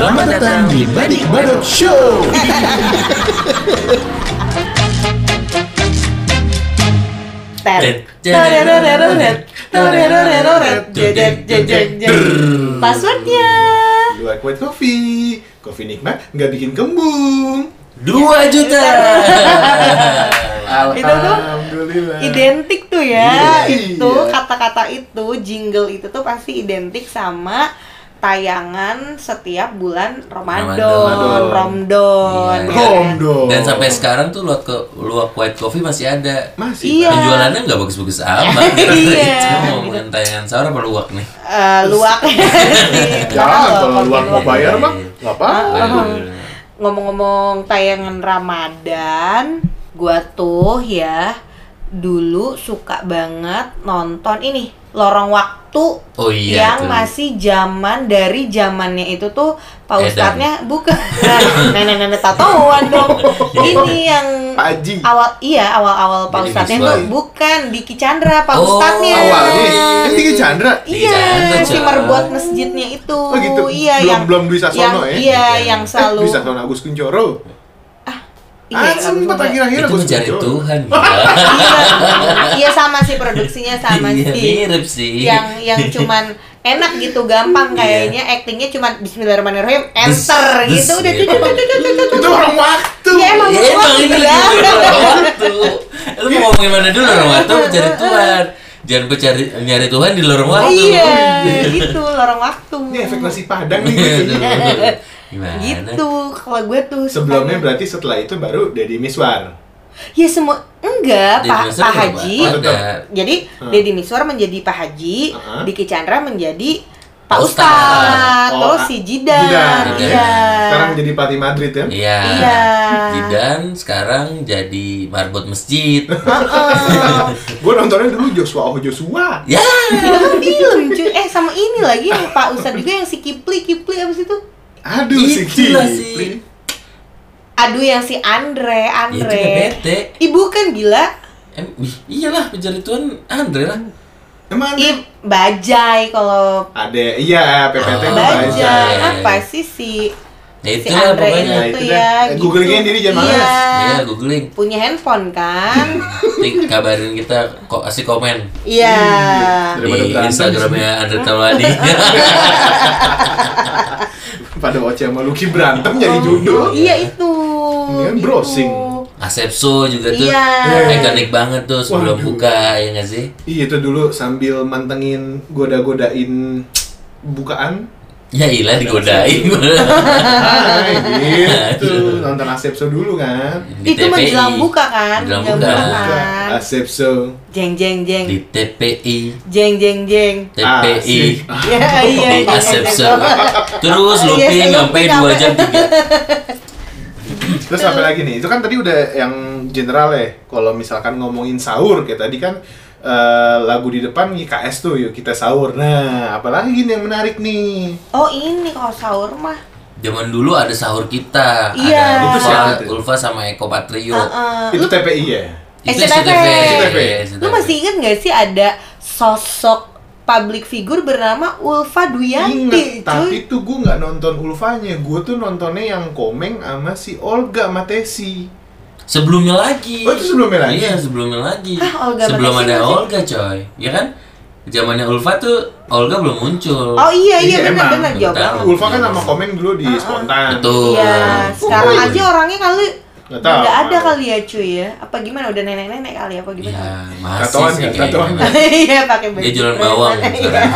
Selamat datang di Badik Badok Show. Passwordnya Dua white coffee. Kopi nikmat nggak bikin kembung. Iya. Dua juta. Itu tuh Alhamdulillah. identik tuh ya Iya. itu kata-kata itu jingle itu tuh pasti identik sama tayangan setiap bulan Ramadan, Ramadan. Ramadan. Iya. ya. Dan sampai sekarang tuh luak ke luak white coffee masih ada. masih. Iya. Penjualannya nggak bagus-bagus amat. Iya. Itu mau ngomongin tayangan sahur apa luak nih? Eh, luak Karena kalau luar mau luak. bayar mah nggak apa. Aduh. Ngomong-ngomong tayangan Ramadan, gua tuh ya dulu suka banget nonton ini Lorong Waktu Oh iya yang tuh. masih zaman dari zamannya itu tuh Pak. Ustadznya bukan nenek-nenek tatoan dong. Ini yang Pak Haji. awal iya awal-awal Pak Ustadznya tuh bukan Diki Chandra Pak Oh, Ustadznya. Awalnya kan Diki Chandra. Iya, si merbot masjidnya itu. Oh gitu. Iya, belum yang belum Dwi Sasono yang, ya. Iya, yang Eh, selalu Dwi Sasono Agus Kuncoro. Iya, ah, sempat Agus- akhir-akhir Itu mencari. Tuhan. Iya, iya sama sih produksinya sama Iya, sih. mirip sih. Yang yang cuman enak gitu gampang kayaknya actingnya cuman Bismillahirrahmanirrahim enter gitu udah des, tuh tuh, tuh, tuh, tuh, tuh, Itu tuh. orang waktu. Iya, emang Iya, waktu emang ya. lagi waktu. Lu mau ngomongin mana dulu lorong waktu mencari Tuhan. Jangan pencari nyari Tuhan di lorong waktu. Iya, gitu lorong waktu. Ini efek nasi padang nih. Gimana? Gitu kalau gue tuh Sebelumnya sukanya. berarti setelah itu baru Deddy Miswar. ya semua enggak Deddy Pak Miswar Pak juga Haji ada. Jadi Hmm. Deddy Miswar menjadi Pak Haji, Uh-huh. Diki Chandra menjadi Pak Ustadz, Ustadz. Oh, terus ah, si Jidan, Jidan. iya. Sekarang jadi Pati Madrid kan? Iya. Iya. Jidan sekarang jadi marbot masjid. Gue nontonnya dulu Joshua Oh Joshua. ya. Itu kan film cuy. Eh sama ini lagi yang Pak Ustadz juga yang si Kipli, Kipli apa sih itu? Aduh si Itulah Kipli. sih. Aduh yang si Andre, Ya Andre. udah bete. Ibu kan gila. Em, iyalah pencari Tuhan Andre lah. Emang ada? Ih, bajai kalau Ada, iya PPT Oh, bajai iya. apa sih si Ya si itu lah Andre pokoknya. itu Nah, itu ya. Eh, googlingin diri jangan iya. males. Iya, googling. Punya handphone kan? Nanti kabarin kita kok kasih komen Iya. Daripada di Instagramnya Andre Taulani. Pada Oce sama Lucky berantem jadi judul. Iya itu. Ini kan Gitu. browsing. Asepso juga tuh Iya. ikonik banget tuh sebelum Waduh. buka ya nggak sih? Iya itu dulu sambil mantengin goda-godain bukaan. Ya ilah digodain. Hai, gitu. Nonton Asepso dulu kan. Di Itu TPI. menjelang buka kan? Menjelang buka. buka kan? Asepso. Jeng jeng jeng. Di TPI, Jeng jeng jeng. TPI, Asik. Iya iya. di iya, Asepso. iya. Terus Iya, looping sampai- 2 jam 3 Terus apa lagi nih? Itu kan tadi udah yang general ya. Kalau misalkan ngomongin sahur kayak tadi kan eh, lagu di depan YKS tuh yuk kita sahur. Nah, apalagi nih yang menarik nih? Oh ini kalau sahur mah. Zaman dulu ada sahur kita, Iya. ada Itu Ulfa? Ulfa sama Eko Patrio. Heeh. Itu Lu, TPI ya? Itu SCTV. SCTV. lu masih inget gak sih ada sosok public figure bernama Ulfa Duyanti, Ingat, tapi tuh gue nggak nonton Ulfanya, gue tuh nontonnya yang komeng sama si Olga Matesi. Sebelumnya lagi. Oh, itu sebelumnya lagi? Iya, sebelumnya lagi. Ah, Olga Sebelum ada masih- Olga, coy. Ya kan? Zamannya Ulfa tuh Olga belum muncul. Oh iya iya Iya, emang. benar-benar jawab. Ulfa kan sama komeng dulu di spontan. Betul. Iya, sekarang Oh, aja orangnya kali Nggak tahu. nggak ada kali ya cuy ya. Apa gimana udah nenek-nenek kali apa Ya, gimana? masih Tatoan sih. Tatoan nggak? Iya pakai baju. Dia jualan bawang Iya. sekarang.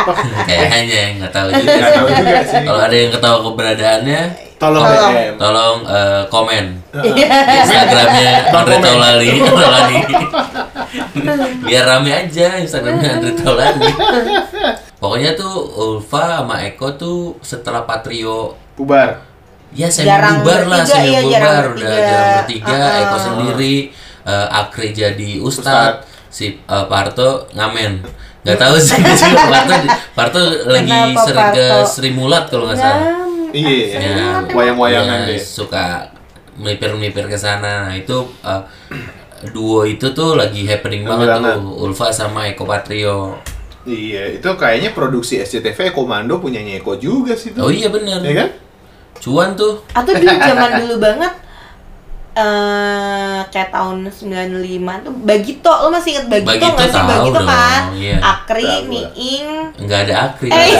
Kayaknya nggak tahu juga. Nggak tahu juga sih. Kalau ada yang ketawa keberadaannya, Tolong Tolong. DM. tolong eh, komen Iya. Instagramnya Andre. Taulani. Taulani. Biar rame aja Instagramnya Andre Taulani. Pokoknya tuh Ulfa sama Eko tuh setelah Patrio Bubar. Ya Jarang bubar lah, semi iya, bubar jarang udah jarang bertiga, Ah. Eko sendiri, eh, Akri jadi ustad, si eh, Parto ngamen. Gak tahu sih Parto, Parto lagi Kenapa sering ke? Sri Mulat kalau nggak salah. Iya, Ya, wayang-wayangan ya, deh. suka melipir-melipir ke sana. Nah, itu eh, duo itu tuh lagi happening banget Banget. tuh, Ulfa sama Eko Patrio. Iya, itu kayaknya produksi SCTV Komando punyanya Eko juga sih tuh. Oh iya bener. Iya kan? Cuan tuh. Atau dulu zaman dulu banget eh kayak tahun 95 tuh Bagito, lo masih inget Bagito Bagito nggak sih? Bagito dong, kan? iya. Akri, Tahu gua. Miing, Enggak ada akri. Eh,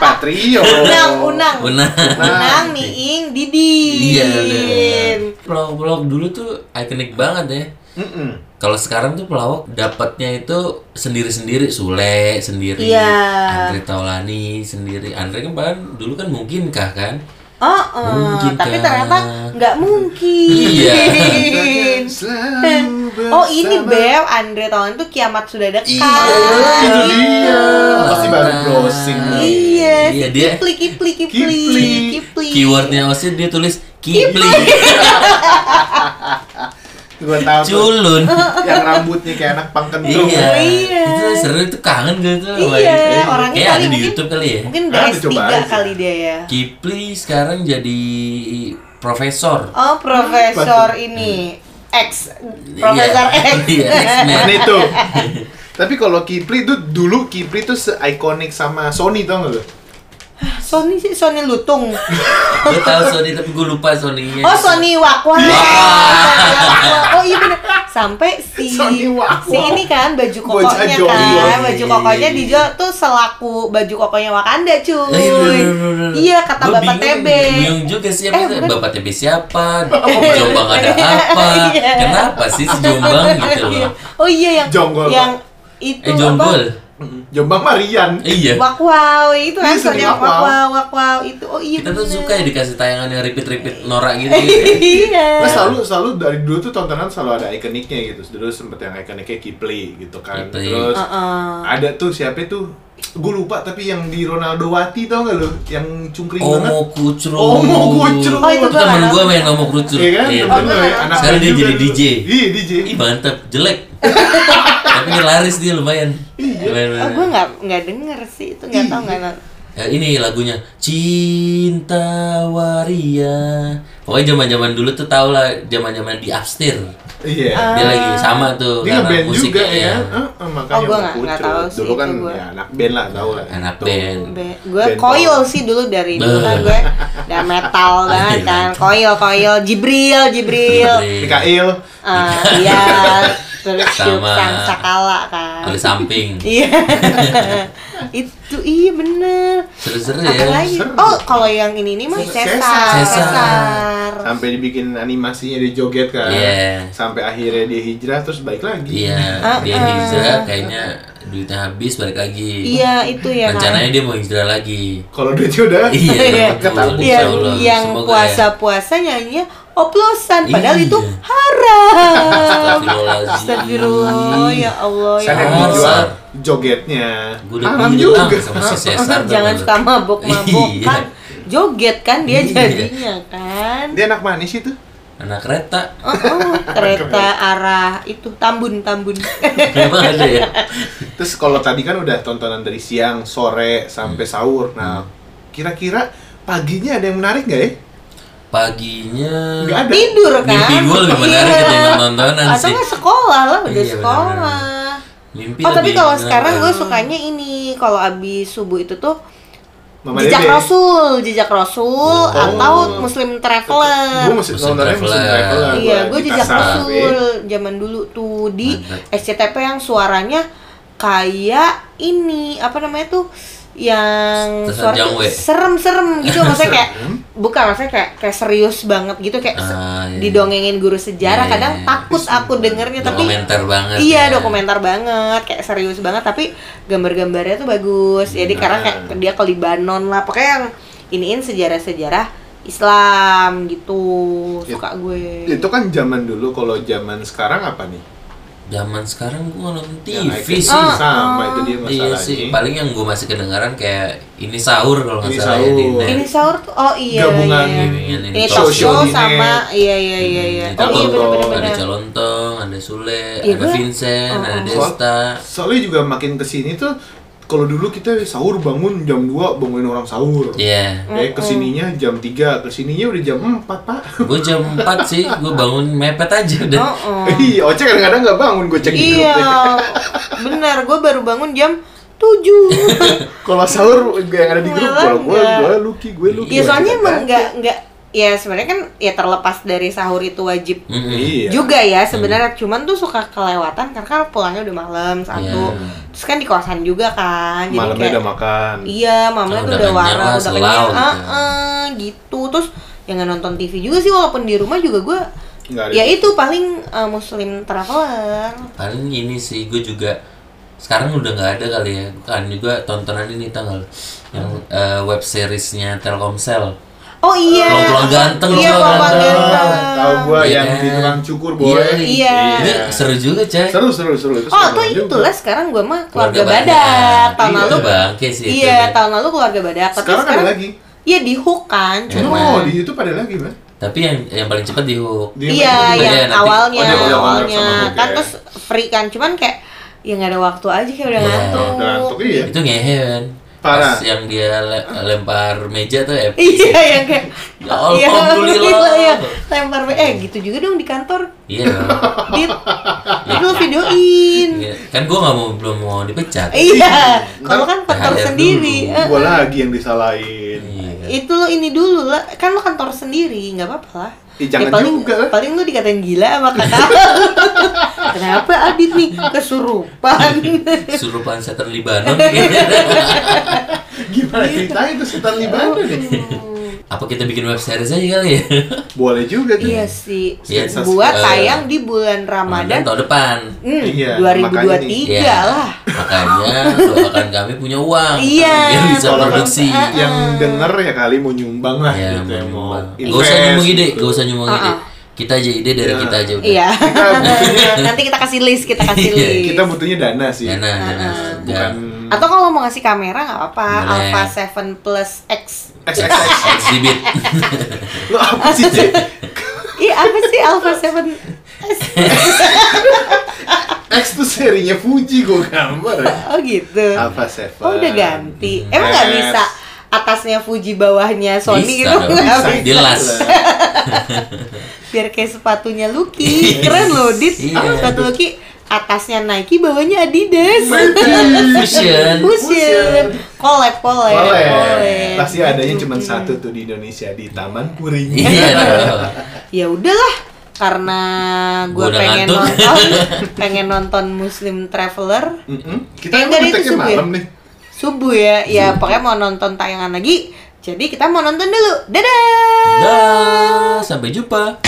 Patrio. Unang, Unang Benar. Unang, Miing, Didin Iya. Pelawak-pelawak dulu tuh ikonik banget ya. Mm-mm. Kalau sekarang tuh pelawak dapatnya itu sendiri-sendiri, Sule sendiri, Iya. Andre Taulani sendiri. Andre kan bahkan dulu kan mungkinkah kan? Oh, oh, Mungkin tapi kan. ternyata nggak mungkin. Iya. Oh ini. Beb, Andre Taulani tuh kiamat sudah dekat. Iya, itu dia. Pasti baru Nah. browsing. Iya, Iya, si dia- Kipli, Kipli, Kipli, Kipli. Kipli. Keywordnya Osin dia tulis Kipli, Gua tahu tuh, culun. yang rambutnya kayak anak pang iya. Iya. Itu seru itu kangen gitu. sama Iya, itu. orangnya Kayak kali ada di mungkin- YouTube kali ya. Mungkin Ah, udah S3 dicoba aja. kali dia ya. Kipli sekarang jadi profesor. Oh, profesor ini X, Profesor Iya. X. Iya, X-Men. Mana itu? Tapi kalau Kipli tuh dulu Kipli tuh se-ikonik sama Sony tau gak lu? Sony sih Sony Lutung. Gue tahu Sony tapi gue lupa Sony-nya. Oh, Sony Wakwa. Wah. Wakwa. Oh iya bener. Sampai si si ini kan baju kokonya kan, baju kokonya dijual tuh selaku baju kokonya Wakanda cuy. bener, bener, bener. Iya kata Gua Bapak bingung, TB. Bingung juga siapa Eh. Bapak TB siapa? Di Jombang ada apa? Iya. Kenapa sih si Jombang gitu loh? Oh iya yang Jonggol, yang itu Eh Jonggol. Jombang Marian. Iya. Wakwau itu kan Iya, soalnya Wakwau. wakwau wakwau itu oh iya Kita tuh bener. suka ya dikasih tayangan yang repeat-repeat Nora gitu. iya Nah, selalu selalu dari dulu tuh tontonan selalu ada ikoniknya gitu. Dulu sempet yang ikoniknya Kipli gitu kan. Kipli. Terus Heeh. ada tuh siapa tuh? Gue lupa tapi yang di Ronaldo Wati tau gak lu? Yang cungkring banget. Omo kucro. Omo Kucro. Oh, itu Temen gue main Omo kucro. Iya kan? Iya, Temen ya, anak Sekarang dia jadi. DJ. Iya, DJ. Ih mantep, jelek. Tapi ini laris dia lumayan. Lumayan, Oh, lumayan. gue nggak nggak denger sih itu nggak tahu nggak. Ya, ini lagunya Cinta Waria. Pokoknya zaman-zaman dulu tuh tau lah zaman-zaman di upstairs. Iya. Dia lagi sama tuh Dia karena ngeband juga musiknya ya. ya. Heeh, makanya Oh, nggak- nggak Kucro. tahu sih Dulu kan gua. ya anak band lah tau lah. Anak Tuh. band. gue Band koil sih dulu dari dulu kan gue udah metal banget Iya. kan koil koil Jibril Jibril Mikael. Eh, iya terus Sama- sang sakala kan Kulit samping. iya itu iya bener Seru-seru ya. lagi Seru. oh kalau yang ini nih mah Cesar. Cesar Cesar. Cesar Sampai dibikin animasinya dia joget kan. Iya. Sampai akhirnya dia hijrah terus balik lagi. Iya, Ah, dia ah. hijrah kayaknya duitnya habis balik lagi. iya itu ya kan Rencananya dia mau hijrah lagi. Kalau duitnya udah Iya, Iya. betul, yang yang ya. puasa-puasa nyanyinya oplosan padahal Iya. itu haram. Astagfirullah ya Allah ya Allah. dijual jogetnya. Gue udah Haram juga. sama si Cesar. jangan suka mabok-mabok Iya. kan joget kan dia Iya. jadinya kan Dia anak manis itu. Anak kereta. oh, oh, kereta arah itu Tambun Tambun Memang ada ya. Terus kalau tadi kan udah tontonan dari siang, sore, sampai Hmm. sahur. Nah, kira-kira paginya ada yang menarik nggak ya? Paginya Nggak ada. tidur kan Mimpi gue lebih menarik Iya. ketimbang nontonan atau sih. nggak sekolah lah udah Iya, sekolah Mimpi oh tapi kalau sekarang gue sukanya ini kalau abis subuh itu tuh Mama jejak Dede. Rasul, jejak Rasul Oh. atau Muslim Gue Traveler. mesti Muslim nontonnya Muslim Traveler. Traveler. Iya, gua gue jejak Rasul zaman dulu tuh di Mantap. SCTV yang suaranya kayak ini apa namanya tuh yang suara serem-serem gitu maksudnya kayak bukan maksudnya kayak kayak serius banget gitu kayak Ah, iya. didongengin guru sejarah Iya, kadang iya. takut aku dengernya tapi Dokumenter banget. Iya ya. dokumenter banget, kayak serius banget tapi gambar-gambarnya tuh bagus. Jadi karena kayak dia ke Libanon lah, pokoknya yang iniin sejarah-sejarah Islam gitu suka gue. Itu kan zaman dulu, kalau zaman sekarang apa nih? Zaman sekarang gue nonton TV icon sih. Ah, sama ah. itu dia Iya masalahnya. sih, paling yang gue masih kedengaran kayak ini sahur kalau nggak Ini salah ya di net. Ini sahur tuh oh iya Gabungan iya. ini, ini Ini talk talk show show sama iya iya iya iya. Di Oh iya Calontong, benar-benar ada benar. Calontong, ada Sule, Iya, ada gue- Vincent, Oh, ada oh. Desta. Soalnya juga makin ke sini tuh, kalau dulu kita sahur bangun jam 2 bangunin orang sahur. Iya. Eh ke sininya jam 3, ke sininya udah jam 4 pak Gue jam 4 sih, gue bangun mepet aja udah. Oh, oh. Iya, Oce kadang-kadang nggak bangun, gue cek di grup Iya, deh. benar. Gue baru bangun jam tujuh Kalau sahur yang ada di grup, kalau gue, gue Lucky, gue Lucky. ya soalnya emang nggak nggak ya sebenarnya kan ya terlepas dari sahur itu wajib Mm-mm. Iya. juga ya sebenarnya cuman tuh suka kelewatan karena kan pulangnya udah malam satu Iya. terus kan di kosan juga kan jadi Malamnya kayak udah makan. iya mamanya Oh, tuh udah warna udah kenyang gitu. ah, ah, gitu terus yang nggak nonton TV juga sih walaupun di rumah juga gue ya itu paling uh, muslim traveler paling ini sih gue juga sekarang udah nggak ada kali ya kan juga tontonan ini tanggal yang eh, web seriesnya Telkomsel oh iya Pulang-pulang ganteng, iya pulang ganteng. ganteng Tahu gue Iya yang di tukang cukur boy. Iya. Ini seru juga cek Seru seru seru itu. Oh, seru tuh itulah sekarang gue mah keluarga, Keluarga badak. Tahun Iya. lalu bangke sih Iya, tahun lalu keluarga badak. Tapi Sekarang sekarang ada lagi. Iya di hook kan, Iya. cuma Oh, di YouTube ada lagi, Mas. tapi yang yang paling cepat di hook iya Iya, yang nanti- awalnya oh, awalnya kan ya. terus free kan, cuman kayak ya nggak ada waktu aja kayak udah Iya. ngantuk. Udah ngantuk, iya. itu ngehe kan Parah. Pas yang dia le- lempar meja tuh epic Iya yang kayak Ya Alhamdulillah. Iya, iya. lempar eh gitu juga dong di kantor. iya. Dit, itu lu videoin. Iya. kan gue nggak mau belum mau dipecat Iya, kalau kan kantor THR sendiri. dulu. Gua lagi yang disalahin. Iya. itu lo ini dulu lah kan lo kantor sendiri nggak apa-apa lah Ih, jangan ya, paling juga lah. paling lo dikatain gila sama kakak. Kenapa Adit nih? Kesurupan. Surupan setan Libanon. Gimana ceritanya itu setan Libanon nih? Apa kita bikin web series aja kali ya Boleh juga tuh. iya sih Iya, buat eh, tayang di bulan Ramadan tahun depan hmm, Iya, 2023 makanya nih. Iya. lah makanya doakan kami punya uang Iya. biar bisa Kalau kan produksi yang denger ya kali mau nyumbang lah ya gitu ya, mau mau gak usah nyumbang ide gitu. gak usah nyumbang ide Ah, ah. kita aja ide dari Iya. kita aja udah iya Kita butuhnya nanti kita kasih list kita kasih Iya, list kita butuhnya dana sih. dana dana Bukan atau kalau mau ngasih kamera nggak apa Boleh. Alpha 7 Plus X XXX. exhibit Lo apa sih, Cek? Iya apa sih Alpha 7 S? X tuh serinya Fuji gue gambar ya. Oh gitu. Alpha Seven. Oh udah ganti. Emang nggak bisa atasnya Fuji bawahnya Sony Bisa gitu dong, nggak bisa. bisa. Dilas. Biar kayak sepatunya Lucky. Keren loh Dit. Iya. Sepatu Lucky atasnya Nike bawahnya Adidas. fusion Fusion. Collab collab. Collab. Pasti adanya cuma satu tuh di Indonesia di Taman Puring. iya dong. Ya udahlah karena gue pengen ngantuk. nonton pengen nonton Muslim Traveler Mm-mm. Kita Eh, emang enggak, itu subuh ya? malam nih. subuh ya ya pokoknya mau nonton tayangan lagi jadi kita mau nonton dulu dadah dah sampai jumpa